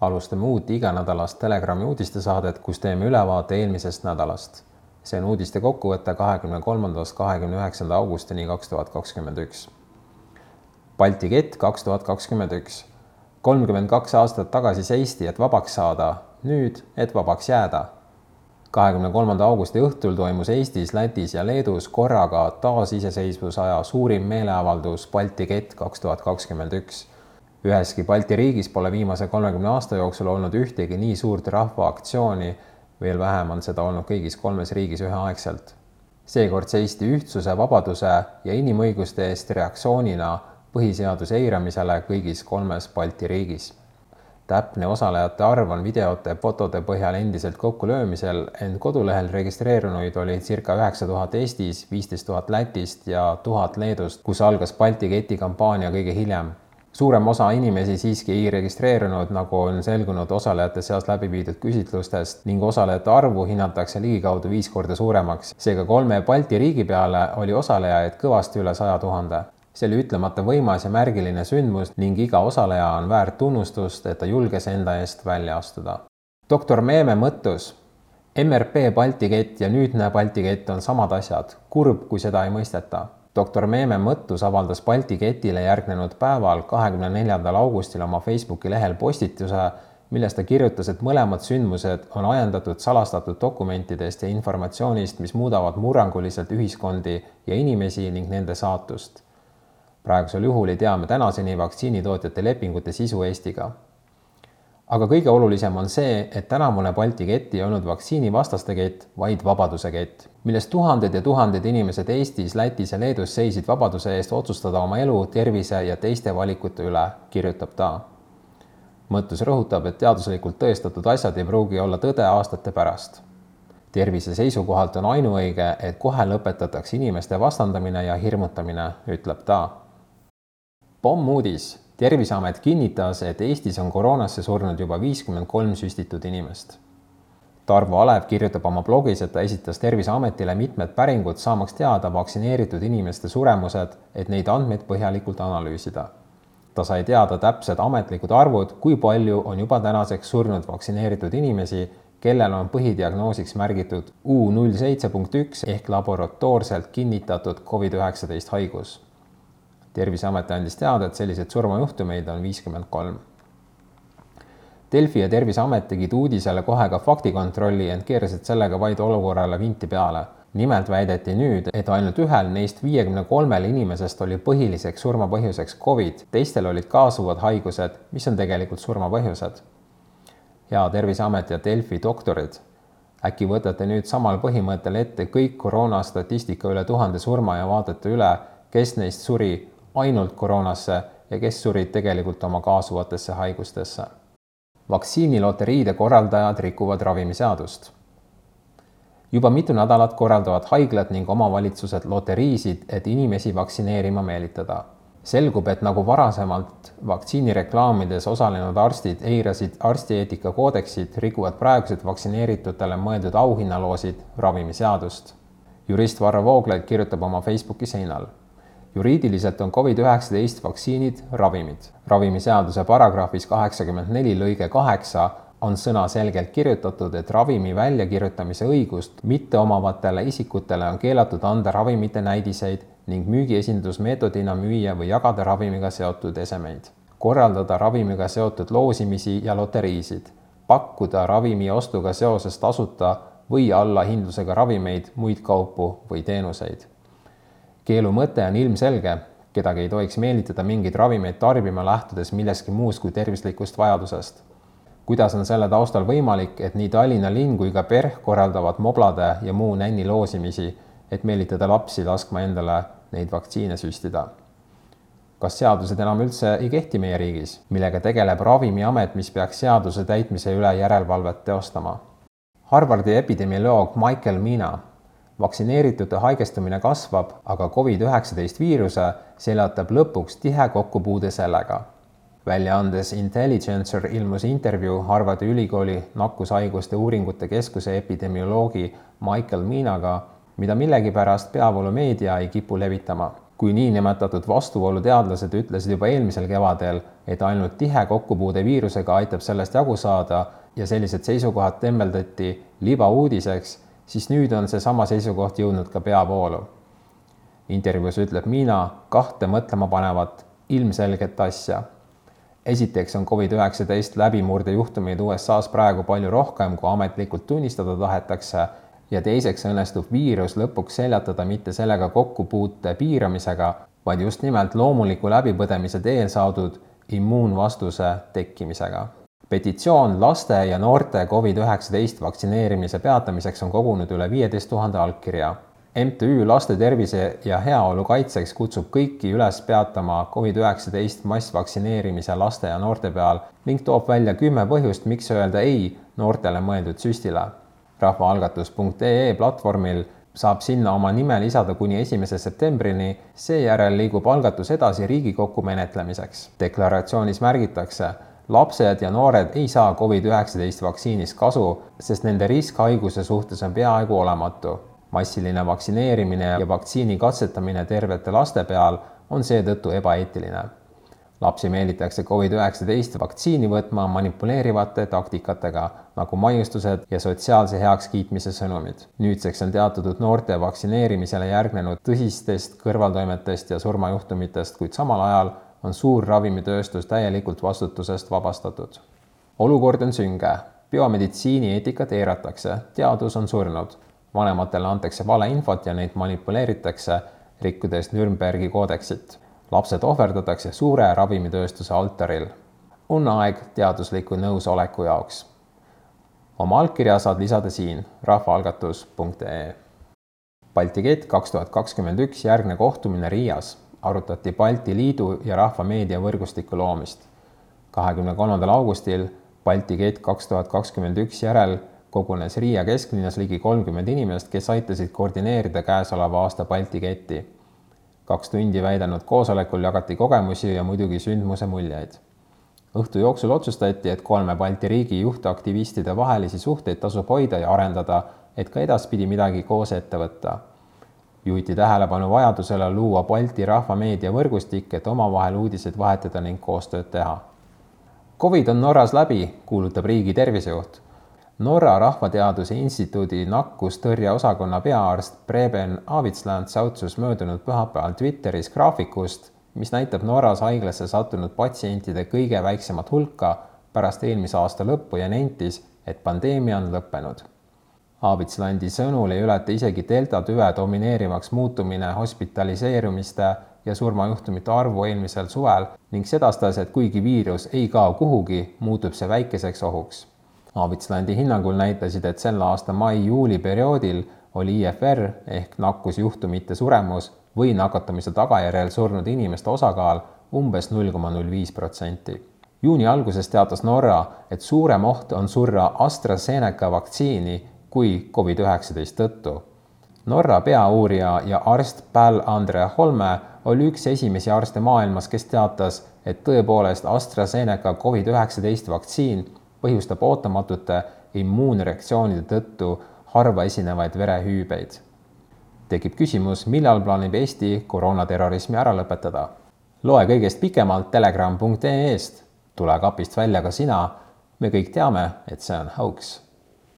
alustame uut iganädalast Telegrami uudistesaadet, kus teeme ülevaate eelmisest nädalast. see on uudiste kokkuvõte kahekümne kolmandast kahekümne üheksanda augustini kaks tuhat kakskümmend üks. Balti kett kaks tuhat kakskümmend üks. kolmkümmend kaks aastat tagasi seisti, et vabaks saada, nüüd, et vabaks jääda. kahekümne kolmanda augusti õhtul toimus Eestis, Lätis ja Leedus korraga taasiseseisvusaja suurim meeleavaldus Balti kett kaks tuhat kakskümmend üks üheski Balti riigis pole viimase kolmekümne aasta jooksul olnud ühtegi nii suurt rahvaaktsiooni, veel vähem on seda olnud kõigis kolmes riigis üheaegselt. seekord seisti ühtsuse, vabaduse ja inimõiguste eest reaktsioonina põhiseaduse eiramisele kõigis kolmes Balti riigis. täpne osalejate arv on videote ja fotode põhjal endiselt kokkulöömisel, ent kodulehel registreerunuid oli circa üheksa tuhat Eestis, viisteist tuhat Lätist ja tuhat Leedust, kus algas Balti keti kampaania kõige hiljem suurem osa inimesi siiski ei registreerunud, nagu on selgunud osalejate seas läbi viidud küsitlustest ning osalejate arvu hinnatakse ligikaudu viis korda suuremaks. seega kolme Balti riigi peale oli osalejaid kõvasti üle saja tuhande. see oli ütlemata võimas ja märgiline sündmus ning iga osaleja on väärt tunnustust, et ta julges enda eest välja astuda. doktor Meeme mõttus MRP Balti kett ja nüüdne Balti kett on samad asjad, kurb, kui seda ei mõisteta doktor Meeme Mõttus avaldas Balti ketile järgnenud päeval, kahekümne neljandal augustil oma Facebooki lehel postituse, milles ta kirjutas, et mõlemad sündmused on ajendatud salastatud dokumentidest ja informatsioonist, mis muudavad murranguliselt ühiskondi ja inimesi ning nende saatust. praegusel juhul ei tea me tänaseni vaktsiinitootjate lepingute sisu Eestiga aga kõige olulisem on see, et tänavune Balti kett ei olnud vaktsiinivastaste kett, vaid vabaduse kett, milles tuhanded ja tuhanded inimesed Eestis, Lätis ja Leedus seisid vabaduse eest otsustada oma elu, tervise ja teiste valikute üle, kirjutab ta. mõttus rõhutab, et teaduslikult tõestatud asjad ei pruugi olla tõde aastate pärast. tervise seisukohalt on ainuõige, et kohe lõpetatakse inimeste vastandamine ja hirmutamine, ütleb ta. pommuudis terviseamet kinnitas, et Eestis on koroonasse surnud juba viiskümmend kolm süstitud inimest. Tarvo Alev kirjutab oma blogis, et ta esitas Terviseametile mitmed päringud, saamaks teada vaktsineeritud inimeste suremused, et neid andmeid põhjalikult analüüsida. ta sai teada täpsed ametlikud arvud, kui palju on juba tänaseks surnud vaktsineeritud inimesi, kellel on põhidiagnoosiks märgitud U null seitse punkt üks ehk laboratoorselt kinnitatud Covid-19 haigus terviseamet andis teada, et selliseid surmajuhtumeid on viiskümmend kolm. Delfi ja Terviseamet tegid uudisele kohe ka faktikontrolli, ent keerasid sellega vaid olukorrale vinti peale. nimelt väideti nüüd, et ainult ühel neist viiekümne kolmel inimesest oli põhiliseks surmapõhjuseks Covid, teistel olid kaasuvad haigused, mis on tegelikult surmapõhjused. ja Terviseamet ja Delfi doktorid äkki võtate nüüd samal põhimõttel ette kõik koroonastatistika üle tuhande surma ja vaatate üle, kes neist suri ainult koroonasse ja kes surid tegelikult oma kaasuvatesse haigustesse. vaktsiiniloteriide korraldajad rikuvad ravimiseadust. juba mitu nädalat korraldavad haiglad ning omavalitsused loteriisid, et inimesi vaktsineerima meelitada. selgub, et nagu varasemalt vaktsiinireklaamides osalenud arstid eirasid arstieetika koodeksit, rikuvad praegused vaktsineeritutele mõeldud auhinnaloosid ravimiseadust. jurist Varro Vooglaid kirjutab oma Facebooki seinal juriidiliselt on Covid-19 vaktsiinid ravimid. ravimiseaduse paragrahvis kaheksakümmend neli lõige kaheksa on sõnaselgelt kirjutatud, et ravimi väljakirjutamise õigust mitteomavatele isikutele on keelatud anda ravimite näidiseid ning müügiesindusmeetodina müüa või jagada ravimiga seotud esemeid, korraldada ravimiga seotud loosimisi ja loteriisid, pakkuda ravimi ostuga seoses tasuta või allahindlusega ravimeid, muid kaupu või teenuseid keelu mõte on ilmselge, kedagi ei tohiks meelitada mingeid ravimeid tarbima, lähtudes millestki muust kui tervislikust vajadusest. kuidas on selle taustal võimalik, et nii Tallinna linn kui ka PERH korraldavad moblade ja muu nänni loosimisi, et meelitada lapsi laskma endale neid vaktsiine süstida? kas seadused enam üldse ei kehti meie riigis, millega tegeleb Ravimiamet, mis peaks seaduse täitmise üle järelevalvet teostama? Harvardi epidemioloog Michael Mina vaktsineeritute haigestumine kasvab, aga Covid-19 viiruse seljatab lõpuks tihe kokkupuude sellega. väljaandes Intelligencer ilmus intervjuu Harvardi ülikooli nakkushaiguste uuringute keskuse epidemioloogi Michael Minaga, mida millegipärast peavoolumeedia ei kipu levitama. kui niinimetatud vastuvooluteadlased ütlesid juba eelmisel kevadel, et ainult tihe kokkupuude viirusega aitab sellest jagu saada ja sellised seisukohad tembeldati libauudiseks, siis nüüd on seesama seisukoht jõudnud ka peavoolu. intervjuus ütleb Miina kahte mõtlemapanevat ilmselget asja. esiteks on Covid-19 läbimurdejuhtumeid USA-s praegu palju rohkem, kui ametlikult tunnistada tahetakse ja teiseks õnnestub viirus lõpuks seljatada mitte sellega kokkupuute piiramisega, vaid just nimelt loomuliku läbipõdemise teel saadud immuunvastuse tekkimisega. Petitsioon laste ja noorte Covid-19 vaktsineerimise peatamiseks on kogunud üle viieteist tuhande allkirja. MTÜ Laste Tervise ja Heaolu Kaitseks kutsub kõiki üles peatama Covid-19 massvaktsineerimise laste ja noorte peal ning toob välja kümme põhjust, miks öelda ei noortele mõeldud süstile rahvaalgatus.ee platvormil saab sinna oma nime lisada kuni esimese septembrini, seejärel liigub algatus edasi Riigikokku menetlemiseks. deklaratsioonis märgitakse, lapsed ja noored ei saa Covid-19 vaktsiinist kasu, sest nende risk haiguse suhtes on peaaegu olematu. massiline vaktsineerimine ja vaktsiini katsetamine tervete laste peal on seetõttu ebaeetiline lapsi meelitatakse Covid-19 vaktsiini võtma manipuleerivate taktikatega nagu maiustused ja sotsiaalse heakskiitmise sõnumid. nüüdseks on teatatud noorte vaktsineerimisele järgnenud tõsistest kõrvaltoimetest ja surmajuhtumitest, kuid samal ajal on suur ravimitööstus täielikult vastutusest vabastatud. olukord on sünge, biomeditsiini eetikat eiratakse, teadus on surnud, vanematele antakse valeinfot ja neid manipuleeritakse, rikkudes Nürnbergi koodeksit lapsed ohverdatakse suure ravimitööstuse altaril. on aeg teadusliku nõusoleku jaoks. oma allkirja saad lisada siin rahvaalgatus.ee. Balti kett kaks tuhat kakskümmend üks järgne kohtumine Riias arutati Balti Liidu ja Rahvameedia võrgustiku loomist. kahekümne kolmandal augustil Balti kett kaks tuhat kakskümmend üks järel kogunes Riia kesklinnas ligi kolmkümmend inimest, kes aitasid koordineerida käesoleva aasta Balti ketti kaks tundi väidanud koosolekul jagati kogemusi ja muidugi sündmuse muljeid. õhtu jooksul otsustati, et kolme Balti riigi juhtaktivistide vahelisi suhteid tasub hoida ja arendada, et ka edaspidi midagi koos ette võtta. Juhiti tähelepanu vajadusele luua Balti rahvameedia võrgustik, et omavahel uudiseid vahetada ning koostööd teha. Covid on Norras läbi, kuulutab riigi tervisejuht Norra Rahvateaduse Instituudi nakkustõrjeosakonna peaarst Preben Avitsland säutsus möödunud pühapäeval Twitteris graafikust, mis näitab Norras haiglasse sattunud patsientide kõige väiksemat hulka pärast eelmise aasta lõppu ja nentis, et pandeemia on lõppenud. Avitslandi sõnul ei ületa isegi delta tüve domineerivaks muutumine hospitaliseerumiste ja surmajuhtumite arvu eelmisel suvel ning sedastas, et kuigi viirus ei kao kuhugi, muutub see väikeseks ohuks Aavitslandi hinnangul näitasid, et selle aasta mai-juuli perioodil oli IFR ehk nakkusjuhtumite suremus või nakatumise tagajärjel surnud inimeste osakaal umbes null koma null viis protsenti. juuni alguses teatas Norra, et suurem oht on surra AstraZeneca vaktsiini kui Covid-19 tõttu. Norra peauurija ja arst Pal Andre Holme oli üks esimesi arste maailmas, kes teatas, et tõepoolest AstraZeneca Covid-19 vaktsiin põhjustab ootamatute immuunreaktsioonide tõttu harva esinevaid verehüübeid. tekib küsimus, millal plaanib Eesti koroonaterrorismi ära lõpetada? loe kõigest pikemalt telegram.ee-st, tule kapist välja ka sina. me kõik teame, et see on hauks